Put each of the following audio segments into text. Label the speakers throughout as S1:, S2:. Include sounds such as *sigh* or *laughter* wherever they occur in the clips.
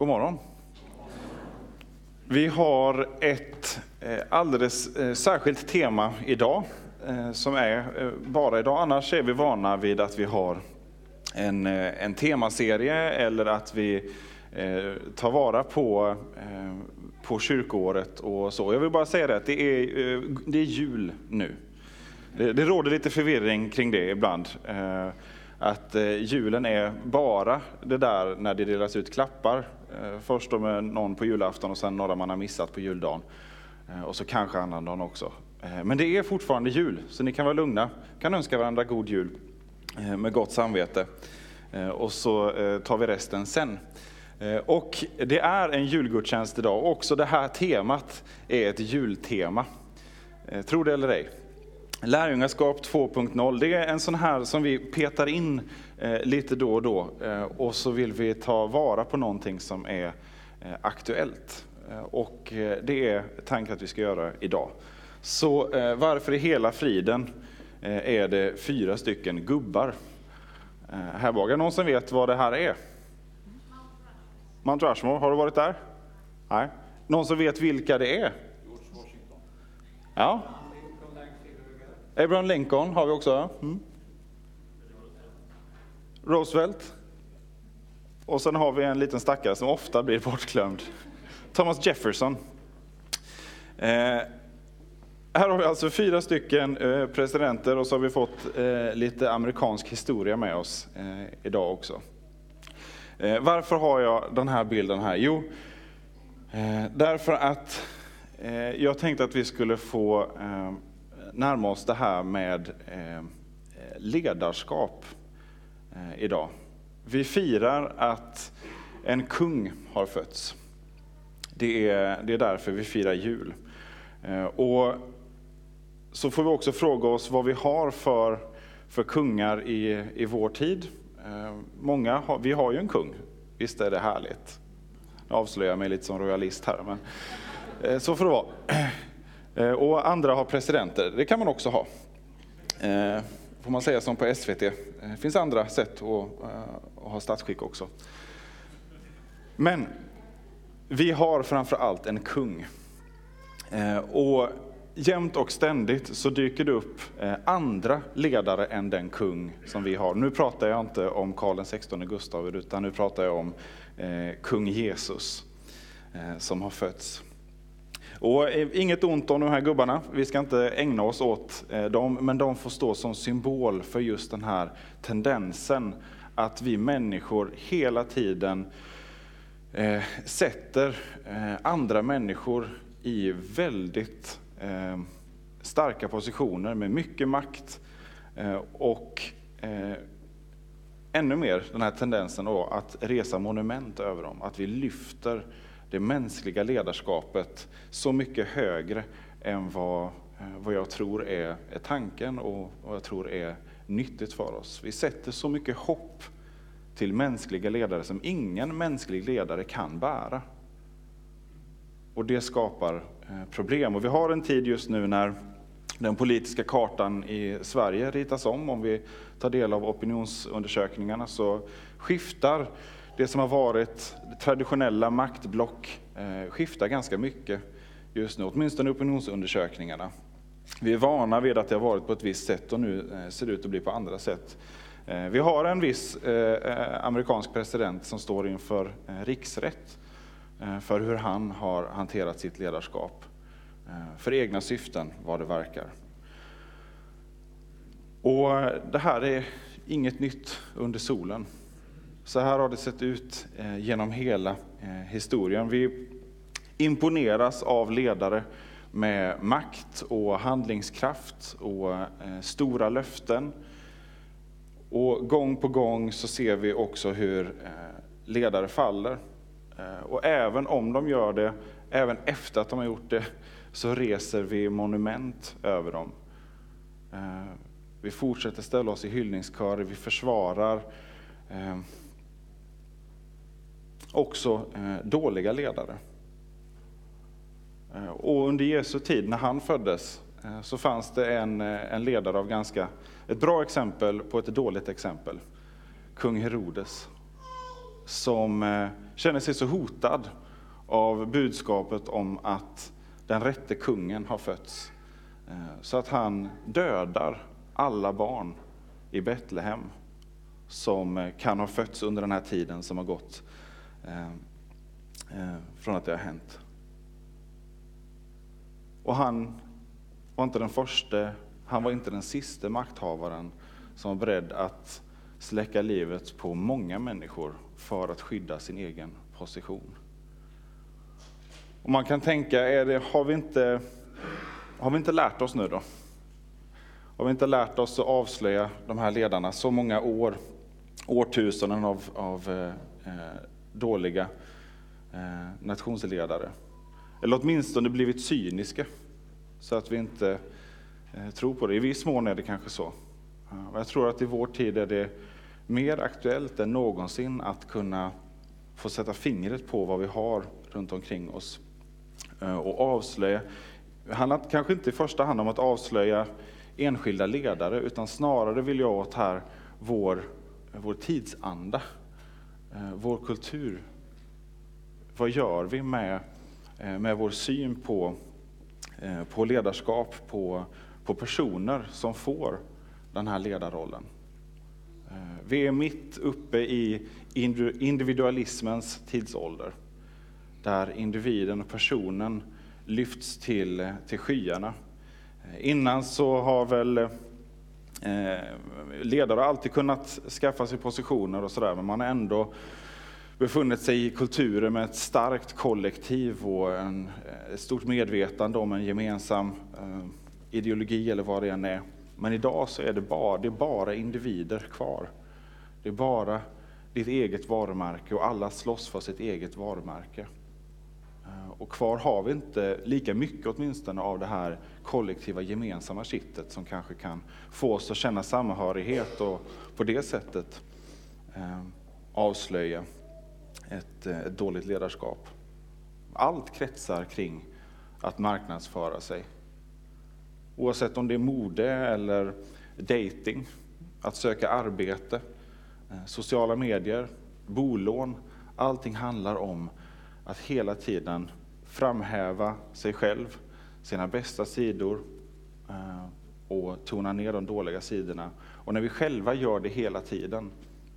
S1: God morgon. Vi har ett eh, alldeles eh, särskilt tema idag, eh, som är bara idag. Annars är vi vana vid att vi har en, en temaserie eller att vi tar vara på, på kyrkoåret och så. Jag vill bara säga det att det är, det är jul nu. Det, det råder lite förvirring kring det ibland att eh, julen är bara det där när det delas ut klappar. Eh, först då med någon på julafton och sen några man har missat på juldagen. Eh, och så kanske annandagen också. Men det är fortfarande jul, så ni kan vara lugna. kan önska varandra god jul med gott samvete. Och så tar vi resten sen. Och det är en julgudstjänst idag, också det här temat är ett jultema. Tro det eller ej. Lärjungaskap 2.0, det är en sån här som vi petar in eh, lite då och då eh, och så vill vi ta vara på någonting som är eh, aktuellt. Och det är tanken att vi ska göra idag. Så varför i hela friden är det fyra stycken gubbar här bak? Är någon som vet vad det här är? Mount Rushmore, har du varit där? Nej. Någon som vet vilka det är? Ja, Abraham Lincoln har vi också. Mm. Roosevelt. Och sen har vi en liten stackare som ofta blir bortglömd. Thomas Jefferson. Eh, här har vi alltså fyra stycken eh, presidenter och så har vi fått eh, lite amerikansk historia med oss eh, idag också. Eh, varför har jag den här bilden här? Jo, eh, därför att eh, jag tänkte att vi skulle få eh, närma oss det här med eh, ledarskap eh, idag. Vi firar att en kung har fötts. Det är, det är därför vi firar jul. Eh, och så får vi också fråga oss vad vi har för, för kungar i, i vår tid. Många har, vi har ju en kung, visst är det härligt? Nu avslöjar jag mig lite som royalist här, men så får det vara. Eh, och andra har presidenter, det kan man också ha. Eh, får man säga som på SVT. Det eh, finns andra sätt att, att ha statsskick också. Men vi har framför allt en kung. Och jämt och ständigt så dyker det upp andra ledare än den kung som vi har. Nu pratar jag inte om Karl XVI Gustav, utan nu pratar jag om kung Jesus som har fötts. Och eh, inget ont om de här gubbarna, vi ska inte ägna oss åt eh, dem, men de får stå som symbol för just den här tendensen att vi människor hela tiden eh, sätter eh, andra människor i väldigt starka positioner med mycket makt och ännu mer den här tendensen att resa monument över dem, att vi lyfter det mänskliga ledarskapet så mycket högre än vad, eh, vad jag tror är, är tanken och vad jag tror är nyttigt för oss. Vi sätter så mycket hopp till mänskliga ledare som ingen mänsklig ledare kan bära. Och det skapar eh, problem. Och vi har en tid just nu när den politiska kartan i Sverige ritas om. Om vi tar del av opinionsundersökningarna så skiftar det som har varit traditionella maktblock eh, skiftar ganska mycket just nu, åtminstone opinionsundersökningarna. Vi är vana vid att det har varit på ett visst sätt och nu eh, ser det ut att bli på andra sätt. Eh, vi har en viss eh, amerikansk president som står inför riksrätt för hur han har hanterat sitt ledarskap. För egna syften, vad det verkar. Och det här är inget nytt under solen. Så här har det sett ut eh, genom hela eh, historien. Vi imponeras av ledare med makt och handlingskraft och eh, stora löften. Och gång på gång så ser vi också hur ledare faller. Och även om de gör det, även efter att de har gjort det, så reser vi monument över dem. Vi fortsätter ställa oss i hyllningskörer, vi försvarar också eh, dåliga ledare. Eh, och under Jesu tid, när han föddes, eh, så fanns det en, en ledare av ganska, ett bra exempel på ett dåligt exempel. Kung Herodes. som känner sig så hotad av budskapet om att den rätte kungen har fötts. Så att han dödar alla barn i Betlehem som kan ha fötts under den här tiden som har gått Ehm, ehm, från att det har hänt. Och han var inte den första, han var inte den sista makthavaren som var beredd att släcka livet på många människor för att skydda sin egen position. Och man kan tänka, är det, har, vi inte, har vi inte lärt oss nu då? Har vi inte lärt oss att avslöja de här ledarna så många år, årtusenden av, av eh, eh dåliga eh, nationsledare? Eller åtminstone blivit cyniska, så att vi inte eh, tror på det. I viss mån är det kanske så. Eh, jag tror att i vår tid är det mer aktuellt än någonsin att kunna få sätta fingret på vad vi har runt omkring oss eh, och avslöja. Det handlar kanske inte i första hand om att avslöja enskilda ledare, utan snarare vill jag åt här vår, vår tidsanda, Eh, vår kultur. Vad gör vi med, eh, med vår syn på, eh, på ledarskap, på, på personer som får den här ledarrollen? Vi är mitt uppe i individualismens tidsålder, där individen och personen lyfts till, till skyarna. Innan så har väl eh, ledare alltid kunnat skaffa sig positioner och sådär, men man har ändå befunnit sig i kulturer med ett starkt kollektiv och en, eh, ett stort medvetande om en gemensam eh, ideologi eller vad det än är. Men idag så är det bara, det är bara individer kvar. Det är bara ditt eget varumärke och alla slåss för sitt eget varumärke. Eh, och kvar har vi inte lika mycket åtminstone av det här kollektiva gemensamma kittet som kanske kan få oss att känna samhörighet och på det sättet eh, avslöja ett, eh, ett dåligt ledarskap. Allt kretsar kring att marknadsföra sig. Oavsett om det är mode eller dating, att söka arbete, sociala medier, bolån. Allting handlar om att hela tiden framhäva sig själv, sina bästa sidor eh, och tona ner de dåliga sidorna. Och när vi själva gör det hela tiden,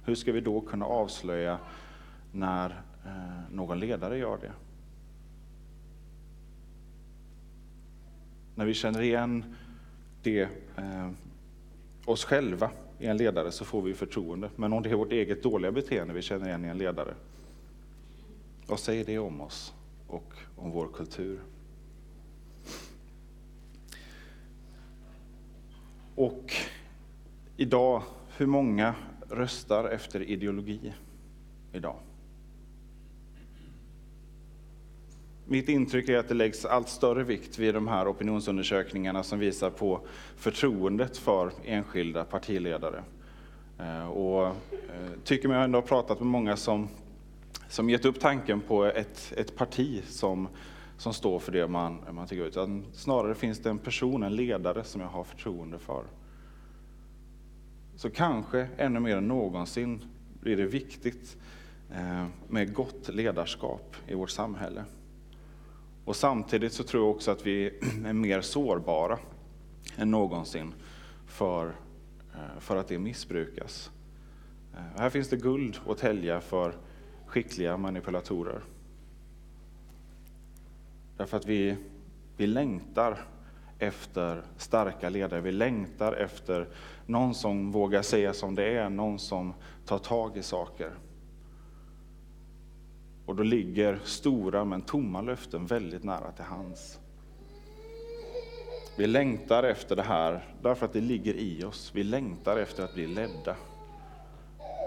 S1: hur ska vi då kunna avslöja när eh, någon ledare gör det? När vi känner igen det, eh, oss själva i en ledare så får vi förtroende. Men om det är vårt eget dåliga beteende vi känner igen i en ledare, vad säger det om oss och om vår kultur? Och idag, hur många röstar efter ideologi idag? Mitt intryck är att det läggs allt större vikt vid de här opinionsundersökningarna som visar på förtroendet för enskilda partiledare. Eh, och eh, tycker mig ändå ha pratat med många som, som gett upp tanken på ett, ett parti som, som står för det man, man tycker. Utan snarare finns det en person, en ledare som jag har förtroende för. Så kanske ännu mer än någonsin blir det viktigt eh, med gott ledarskap i vårt samhälle. Och samtidigt så tror jag också att vi *clears throat* är mer sårbara än någonsin för, eh, för att det missbrukas. Eh, här finns det guld att tälja för skickliga manipulatorer. Därför att vi, vi längtar efter starka ledare, vi längtar efter någon som vågar säga som det är, någon som tar tag i saker. Och då ligger stora men tomma löften väldigt nära till hands. Vi längtar efter det här därför att det ligger i oss. Vi längtar efter att bli ledda.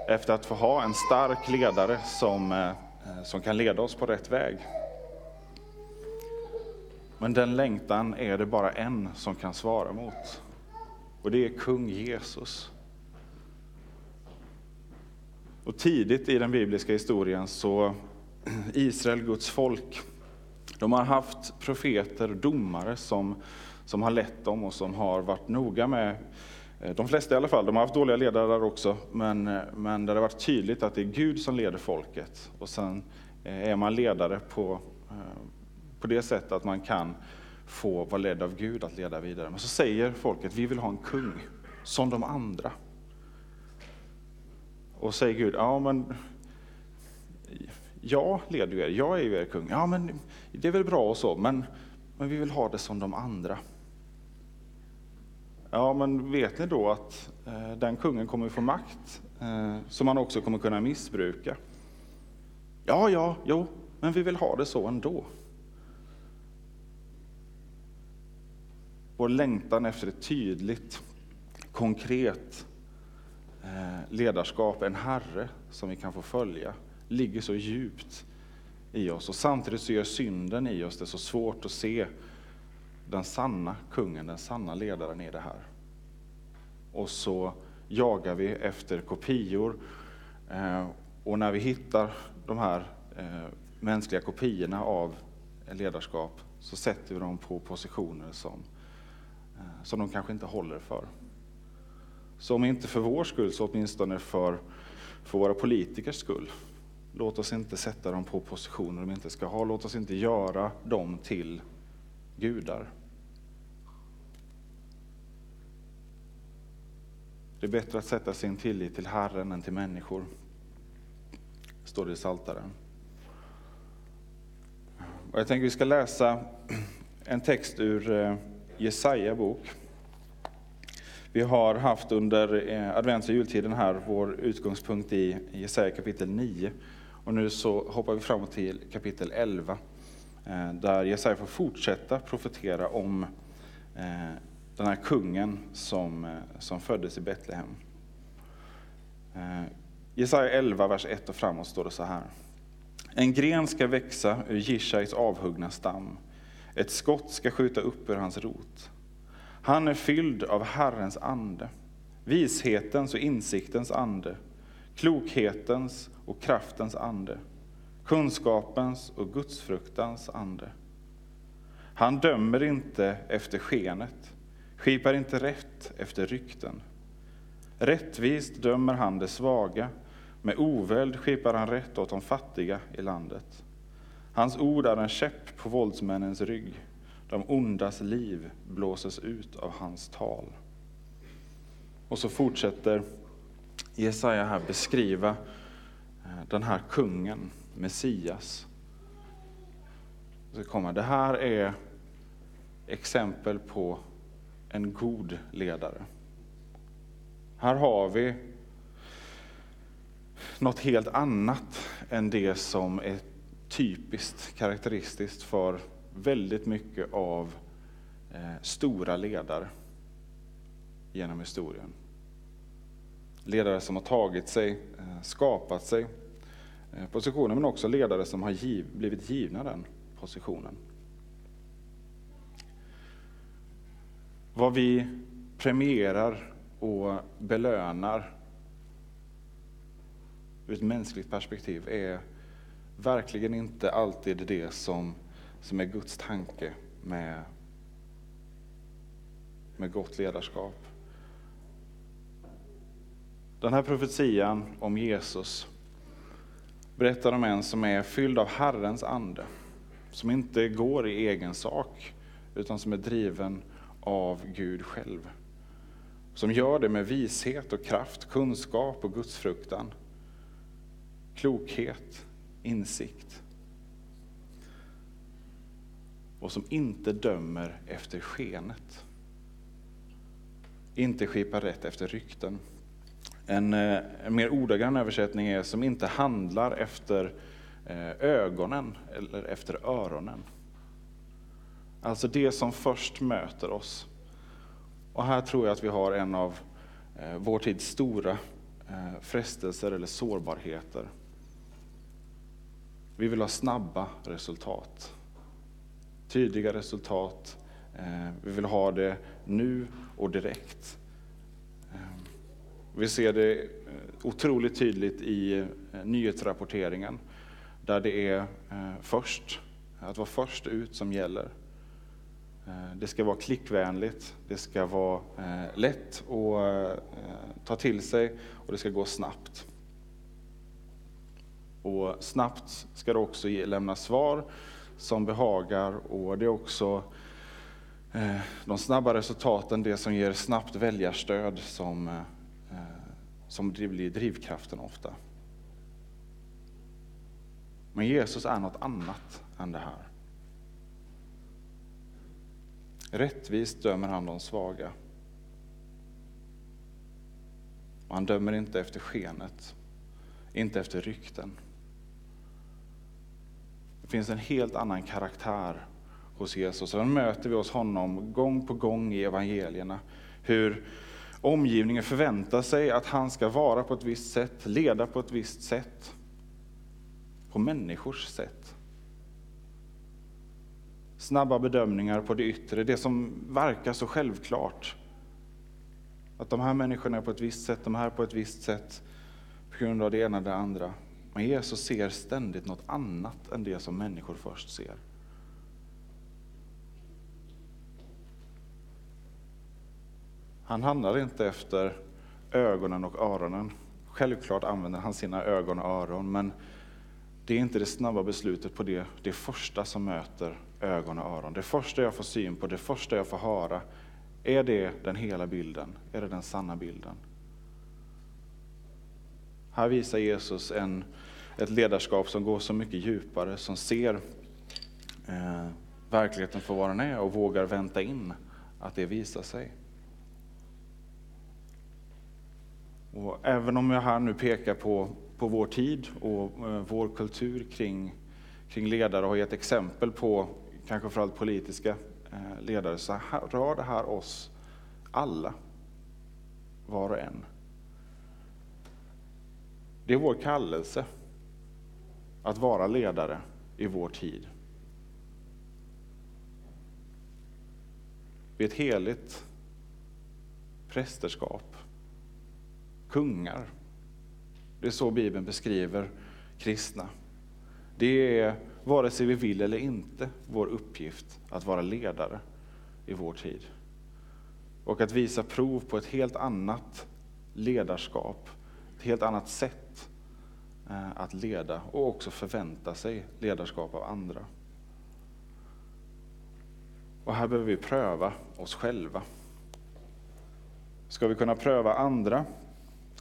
S1: Efter att få ha en stark ledare som, eh, som kan leda oss på rätt väg. Men den längtan är det bara en som kan svara mot. Och det är kung Jesus. Och tidigt i den bibliska historien så *clears throat* Israel, Guds folk, de har haft profeter, domare som, som har lett dem och som har varit noga med Eh, de flesta i alla fall, de har haft dåliga ledare där också, men, eh, men där det har varit tydligt att det är Gud som leder folket. Och sen eh, är man ledare på, på det sättet att man kan få vara ledd av Gud att leda vidare. Men så säger folket, vi vill ha en kung som de andra. Och säger Gud, ja men jag leder ju er, jag är ju er kung. Ja men det är väl bra och så, men, men vi vill ha det som de andra. Ja men vet ni då att eh, den kungen kommer få makt eh, som han också kommer kunna missbruka? Ja, ja, jo, men vi vill ha det så ändå. Vår längtan efter ett tydligt, konkret eh, ledarskap, en Herre som vi kan få följa, ligger så djupt i oss. Och samtidigt så gör synden i oss det så svårt att se den sanna kungen, den sanna ledaren är det här. Och så jagar vi efter kopior. Eh, och när vi hittar de här eh, mänskliga kopiorna av ledarskap så sätter vi dem på positioner som eh, som de kanske inte håller för. Så om inte för vår skull, så åtminstone för, för våra politikers skull. Låt oss inte sätta dem på positioner de inte ska ha. Låt oss inte göra dem till gudar. Det är bättre att sätta sin tillit till Herren än till människor, står det i Saltaren. Och jag tänker vi ska läsa en text ur eh, Jesaja bok. Vi har haft under eh, advents och jultiden här vår utgångspunkt i Jesaja kapitel 9. Och nu så hoppar vi framåt till kapitel 11, eh, där Jesaja får fortsätta profetera om den här kungen som, eh, som föddes i Betlehem. Eh, Jesaja 11, vers 1 och framåt står det så här. En gren ska växa ur Jishais avhuggna stam. Ett skott ska skjuta upp ur hans rot. Han är fylld av Herrens ande, vishetens och insiktens ande, klokhetens och kraftens ande, kunskapens och gudsfruktans ande. Han dömer inte efter skenet, skipar inte rätt efter rykten. Rättvist dömer han de svaga, med oväld skipar han rätt åt de fattiga i landet. Hans ord är en käpp på våldsmännens rygg. De ondas liv blåses ut av hans tal. Och så fortsätter Jesaja här beskriva eh, den här kungen, Messias. Det här är exempel på en god ledare. Här har vi något helt annat än det som är typiskt karaktäristiskt för väldigt mycket av eh, stora ledare genom historien. Ledare som har tagit sig, eh, skapat sig positionen, positioner, men också ledare som har giv, blivit givna den positionen. Vad vi premierar och belönar ur ett mänskligt perspektiv är verkligen inte alltid det som, som är Guds tanke med, med gott ledarskap. Den här profetian om Jesus berättar om en som är fylld av Herrens ande, som inte går i egen sak, utan som är driven av Gud själv. Som gör det med vishet och kraft, kunskap och gudsfruktan, klokhet, insikt. Och som inte dömer efter skenet. Inte skipar rätt efter rykten. En, eh, en mer ordagrann översättning är som inte handlar efter eh, ögonen eller efter öronen. Alltså det som först möter oss. Och här tror jag att vi har en av eh, vår tids stora eh, frestelser eller sårbarheter. Vi vill ha snabba resultat. Tydliga resultat. Eh, vi vill ha det nu och direkt. Ehm, vi ser det eh, otroligt tydligt i eh, nyhetsrapporteringen, där det är först, att vara först ut som gäller. Eh, det ska vara klickvänligt, det ska vara eh, lätt att eh, ta till sig och det ska gå snabbt. Och snabbt ska det också lämna svar som behagar och det är också de snabba resultaten, det som ger snabbt väljarstöd som, som blir drivkraften ofta. Men Jesus är något annat än det här. Rättvist dömer han de svaga. Och han dömer inte efter skenet, inte efter rykten. Det finns en helt annan karaktär hos Jesus. Sen möter vi hos honom gång på gång i evangelierna. Hur omgivningen förväntar sig att han ska vara på ett visst sätt, leda på ett visst sätt. På människors sätt snabba bedömningar på det yttre, det som verkar så självklart. Att de här människorna är på ett visst sätt, de här på ett visst sätt, på grund av det ena eller det andra. Men Jesus ser ständigt något annat än det som människor först ser. Han handlar inte efter ögonen och öronen. Självklart använder han sina ögon och öron, men det är inte det snabba beslutet på det, det första som möter ögon och öron. Det första jag får syn på, det första jag får höra, är det den hela bilden? Är det den sanna bilden? Här visar Jesus en, ett ledarskap som går så mycket djupare, som ser eh, verkligheten för vad den är och vågar vänta in att det visar sig. Och även om jag här nu pekar på, på vår tid och eh, vår kultur kring, kring ledare och har gett exempel på kanske framförallt politiska eh, ledare, så rör det här oss alla, var och en. Det är vår kallelse att vara ledare i vår tid. Vi är ett heligt prästerskap, kungar. Det är så Bibeln beskriver kristna. Det är vare sig vi vill eller inte, vår uppgift att vara ledare i vår tid. Och att visa prov på ett helt annat ledarskap, ett helt annat sätt eh, att leda och också förvänta sig ledarskap av andra. Och här behöver vi pröva oss själva. Ska vi kunna pröva andra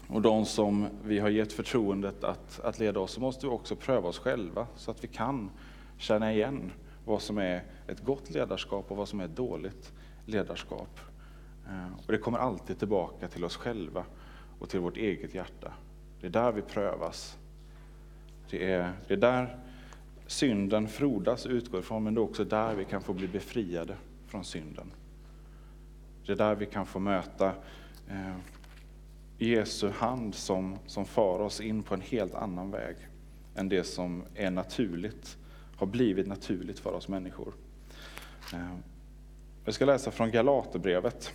S1: och de som vi har gett förtroendet att, att leda oss, så måste vi också pröva oss själva så att vi kan känna igen vad som är ett gott ledarskap och vad som är ett dåligt ledarskap. Eh, och det kommer alltid tillbaka till oss själva och till vårt eget hjärta. Det är där vi prövas. Det är, det är där synden frodas utgår ifrån, men det är också där vi kan få bli befriade från synden. Det är där vi kan få möta eh, Jesu hand som, som far oss in på en helt annan väg än det som är naturligt, har blivit naturligt för oss människor. Eh, Jag ska läsa från Galaterbrevet,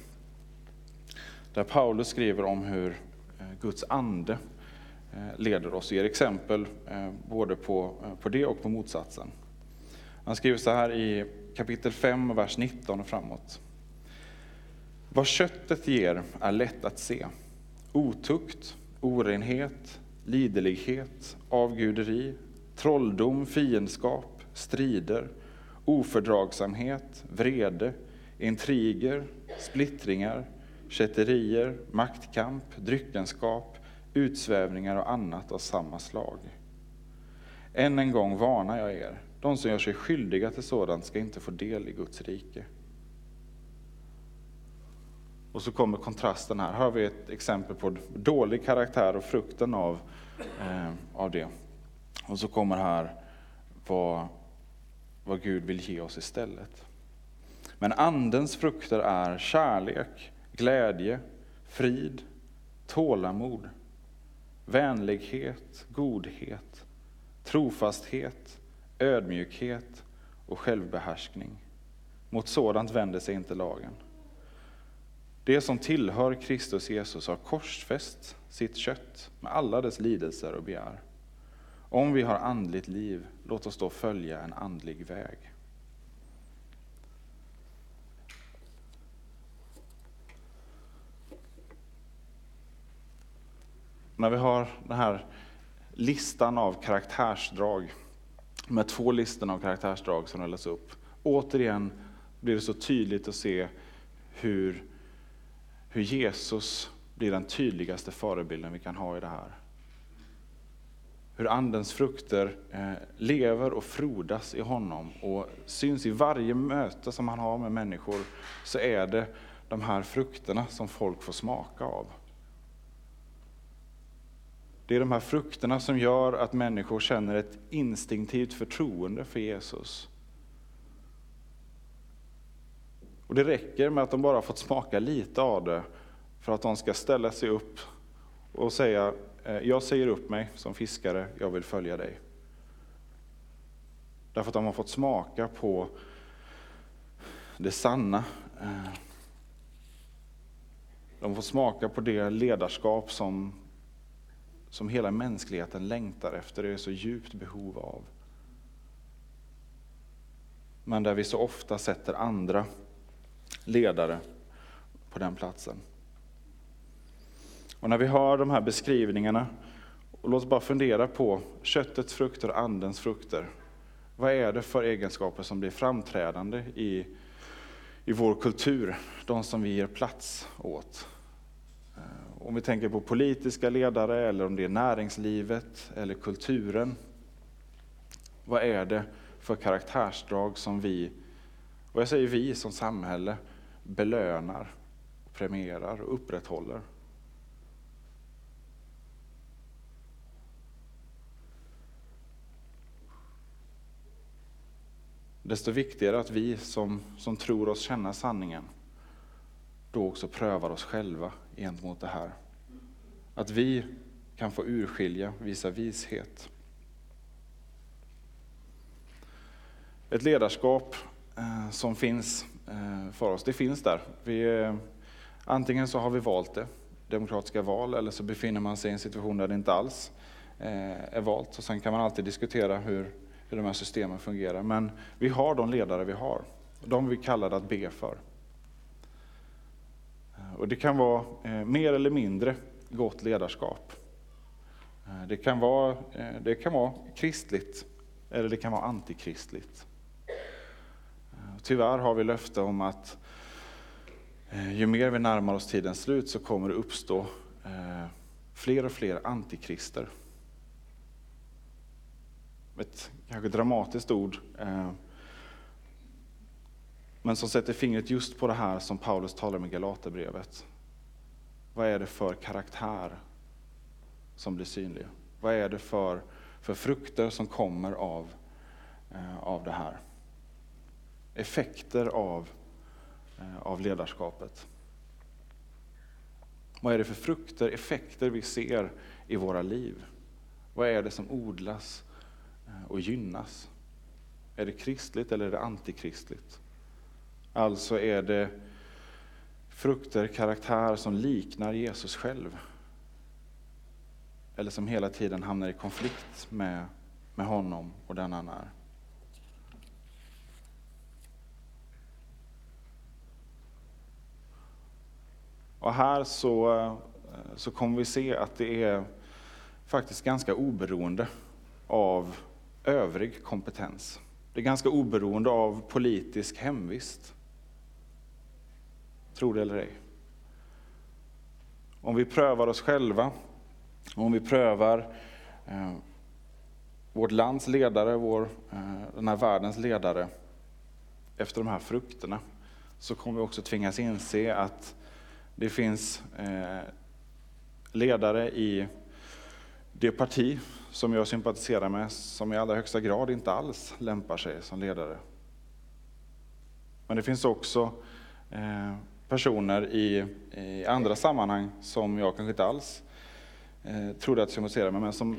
S1: där Paulus skriver om hur eh, Guds ande eh, leder oss och ger exempel både på, på det och på motsatsen. Han skriver så här i kapitel 5, vers 19 och framåt. Vad köttet ger är lätt att se otukt, orenhet, liderlighet, avguderi, trolldom, fiendskap, strider, ofördragsamhet, vrede, intriger, splittringar, kätterier, maktkamp, dryckenskap, utsvävningar och annat av samma slag. Än en gång varnar jag er, de som gör sig skyldiga till sådant ska inte få del i Guds rike. Och så kommer kontrasten här. Här har vi ett exempel på dålig karaktär och frukten av, eh, av det. Och så kommer här vad, vad Gud vill ge oss istället. Men andens frukter är kärlek, glädje, frid, tålamod, vänlighet, godhet, trofasthet, ödmjukhet och självbehärskning. Mot sådant vänder sig inte lagen. Det som tillhör Kristus Jesus har korsfäst sitt kött med alla dess lidelser och begär. Om vi har andligt liv, låt oss då följa en andlig väg. När vi har den här listan av karaktärsdrag, de här två listorna av karaktärsdrag som rullas upp, återigen blir det så tydligt att se hur hur Jesus blir den tydligaste förebilden vi kan ha i det här. Hur Andens frukter eh, lever och frodas i honom och syns i varje möte som han har med människor, så är det de här frukterna som folk får smaka av. Det är de här frukterna som gör att människor känner ett instinktivt förtroende för Jesus. Och det räcker med att de bara fått smaka lite av det för att de ska ställa sig upp och säga, eh, jag säger upp mig som fiskare, jag vill följa dig. Därför att de har fått smaka på det sanna. De de får smaka på det ledarskap som, som hela mänskligheten längtar efter, det är så djupt behov av. Men där vi så ofta sätter andra ledare på den platsen. Och när vi hör de här beskrivningarna, och låt oss bara fundera på köttets frukter och andens frukter. Vad är det för egenskaper som blir framträdande i, i vår kultur, de som vi ger plats åt? Eh, om vi tänker på politiska ledare, eller om det är näringslivet eller kulturen. Vad är det för karaktärsdrag som vi, och jag säger vi som samhälle, belönar, premierar och upprätthåller? Desto viktigare att vi som, som tror oss känna sanningen, då också prövar oss själva gentemot det här. Att vi kan få urskilja, visa vishet. Ett ledarskap Eh, som finns eh, för oss, det finns där. Vi, eh, antingen så har vi valt det, demokratiska val, eller så befinner man sig i en situation där det inte alls är valt. Och sen kan man alltid diskutera hur, hur de här systemen fungerar. Men vi har de ledare vi har, de vi kallade att be för. Och det kan vara mer eller mindre gott ledarskap. Det kan, vara, det kan vara kristligt, eller det kan vara antikristligt. Tyvärr har vi löfte om att eh, ju mer vi närmar oss tidens slut så kommer det uppstå eh, fler och fler antikrister ett kanske dramatiskt ord, eh, men som sätter fingret just på det här som Paulus talar om i Galaterbrevet. Vad är det för karaktär som blir synlig? Vad är det för, för frukter som kommer av, av det här? Effekter av, eh, av ledarskapet. Vad är det för frukter, effekter vi ser i våra liv? Vad är det som odlas eh, och gynnas. Är det kristligt eller är det antikristligt? Alltså är det frukter, karaktär som liknar Jesus själv. Eller som hela tiden hamnar i konflikt med, med honom och den han är. Och här så, eh, så kommer vi se att det är faktiskt ganska oberoende av övrig kompetens. Det är ganska oberoende av politisk hemvist. Tro det eller ej. Om vi prövar oss själva, om vi prövar eh, vårt lands ledare, vår, eh, den här världens ledare, efter de här frukterna, så kommer vi också tvingas inse att det finns eh, ledare i det parti som jag sympatiserar med, som i allra högsta grad inte alls lämpar sig som ledare. Men det finns också eh, personer i, i, andra sammanhang som jag kanske inte alls eh, trodde att jag sympatiserade med, men som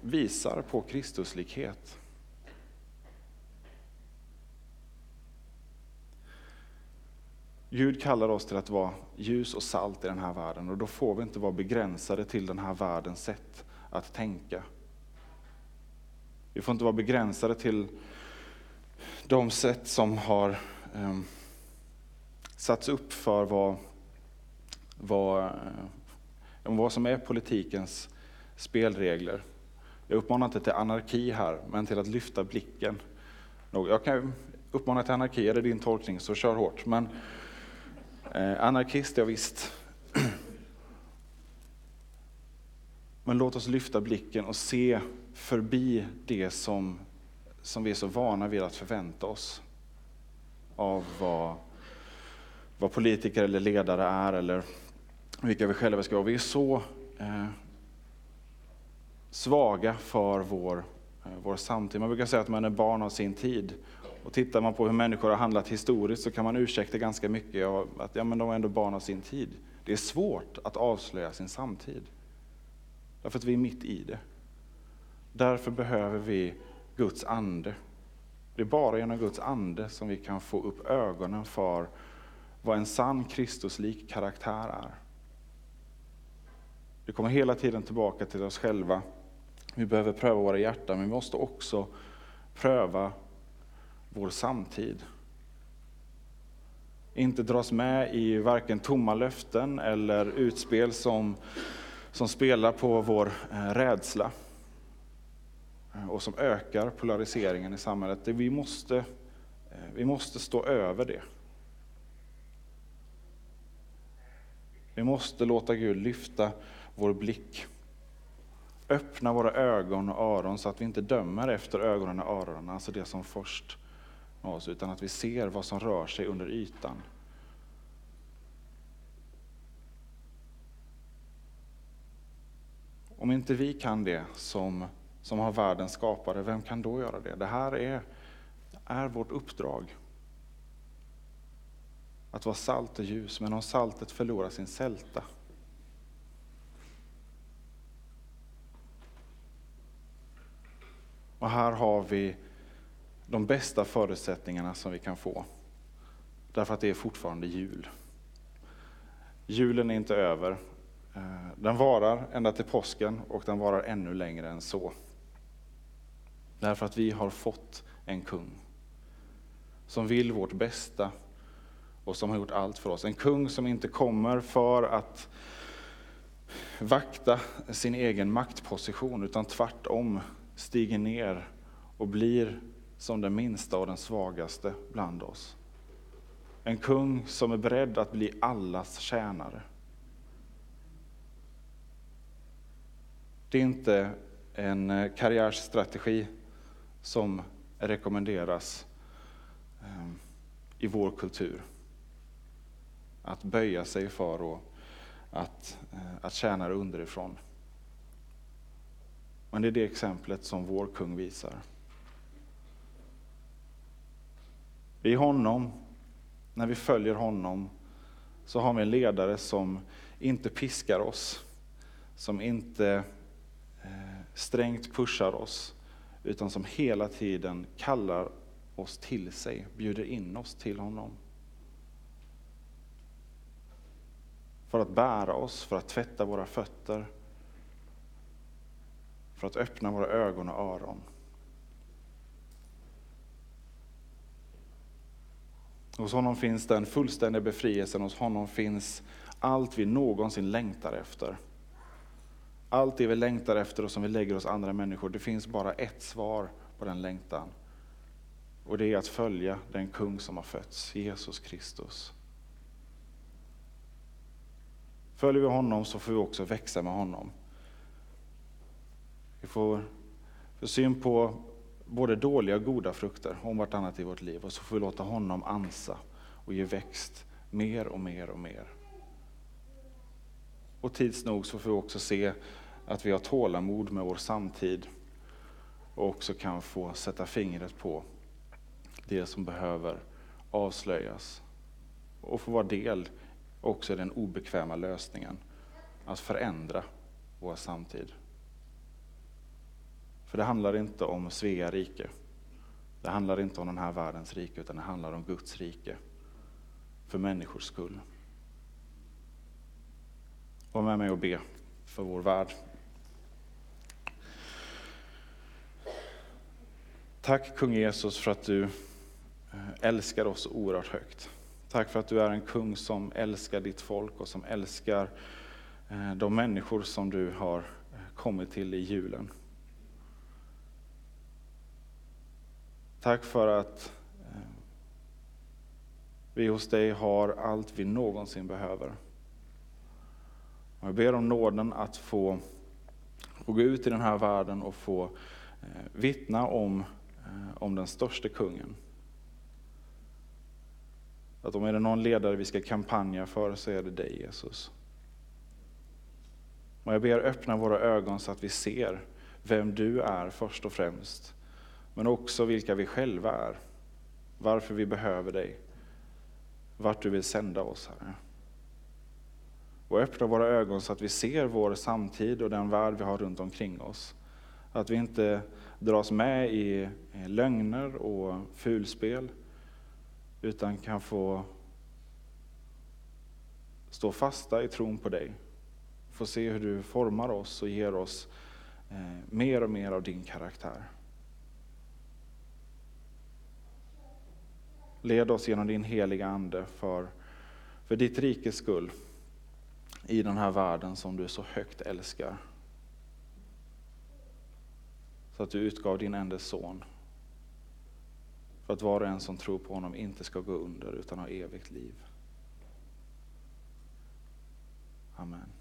S1: visar på Kristuslikhet. Gud kallar oss till att vara ljus och salt i den här världen och då får vi inte vara begränsade till den här världens sätt att tänka. Vi får inte vara begränsade till de sätt som har um, satts upp för vad, vad, eh, vad som är politikens spelregler. Jag uppmanar inte till anarki här, men till att lyfta blicken. Jag kan uppmana till anarki, är det din tolkning så kör hårt. Men eh, anarkist, ja visst. Men låt oss lyfta blicken och se förbi det som, som vi är så vana vid att förvänta oss av vad, vad politiker eller ledare är eller vilka vi själva ska vara. Vi är så eh, svaga för vår, eh, vår samtid. Man brukar säga att man är barn av sin tid. Och tittar man på hur människor har handlat historiskt så kan man ursäkta ganska mycket av att ja, men de är ändå barn av sin tid. Det är svårt att avslöja sin samtid. Därför att vi är mitt i det. Därför behöver vi Guds ande. Det är bara genom Guds ande som vi kan få upp ögonen för vad en sann Kristuslik karaktär är. Det kommer hela tiden tillbaka till oss själva. Vi behöver pröva våra hjärtan, men vi måste också pröva vår samtid. Inte dras med i varken tomma löften eller utspel som, som spelar på vår eh, rädsla eh, och som ökar polariseringen i samhället. Vi måste, eh, vi måste stå över det. Vi måste låta Gud lyfta vår blick. Öppna våra ögon och öron så att vi inte dömer efter ögonen och öronen, alltså det som först oss, utan att vi ser vad som rör sig under ytan. Om inte vi kan det som, som har världens skapare, vem kan då göra det? Det här är, är vårt uppdrag. Att vara salt och ljus, men om saltet förlorar sin sälta, Och här har vi de bästa förutsättningarna som vi kan få. Därför att det är fortfarande jul. Julen är inte över. Eh, den varar ända till påsken och den varar ännu längre än så. Därför att vi har fått en kung som vill vårt bästa och som har gjort allt för oss. En kung som inte kommer för att vakta sin egen maktposition utan tvärtom stiger ner och blir som den minsta och den svagaste bland oss. En kung som är beredd att bli allas tjänare. Det är inte en eh, karriärstrategi som rekommenderas ehm, i vår kultur. Att böja sig för och att, eh, att tjäna underifrån. Men det är det exemplet som vår kung visar. I honom, när vi följer honom, så har vi en ledare som inte piskar oss, som inte eh, strängt pushar oss, utan som hela tiden kallar oss till sig, bjuder in oss till honom. För att bära oss, för att tvätta våra fötter, för att öppna våra ögon och öron. Hos honom finns den fullständiga befrielsen, hos honom finns allt vi någonsin längtar efter. Allt det vi längtar efter och som vi lägger hos andra människor, det finns bara ett svar på den längtan. Och det är att följa den kung som har fötts, Jesus Kristus. Följer vi honom så får vi också växa med honom. Vi får, får syn på både dåliga och goda frukter om vartannat i vårt liv och så får vi låta honom ansa och ge växt mer och mer och mer. Och tids nog så får vi också se att vi har tålamod med vår samtid och också kan få sätta fingret på det som behöver avslöjas och få vara del också i den obekväma lösningen att förändra vår samtid. För det handlar inte om Svea rike. Det handlar inte om den här världens rike, utan det handlar om Guds rike. För människors skull. Var med mig och be för vår värld. Tack kung Jesus för att du eh, älskar oss oerhört högt. Tack för att du är en kung som älskar ditt folk och som älskar eh, de människor som du har eh, kommit till i julen. Tack för att eh, vi hos dig har allt vi någonsin behöver. Jag ber om nåden att få, gå ut i den här världen och få eh, vittna om, eh, om den största kungen. Att om är det någon ledare vi ska kampanja för så är det dig Jesus. Och jag ber öppna våra ögon så att vi ser vem du är först och främst. Men också vilka vi själva är. Varför vi behöver dig. Vart du vill sända oss, Herre. Och öppna våra ögon så att vi ser vår samtid och den värld vi har runt omkring oss. Att vi inte dras med i lögner och fulspel, utan kan få stå fasta i tron på dig. Få se hur du formar oss och ger oss eh, mer och mer av din karaktär. Led oss genom din heliga Ande för, för ditt rikes skull i den här världen som du så högt älskar. Så att du utgav din enda son för att var och en som tror på honom inte ska gå under utan ha evigt liv. Amen.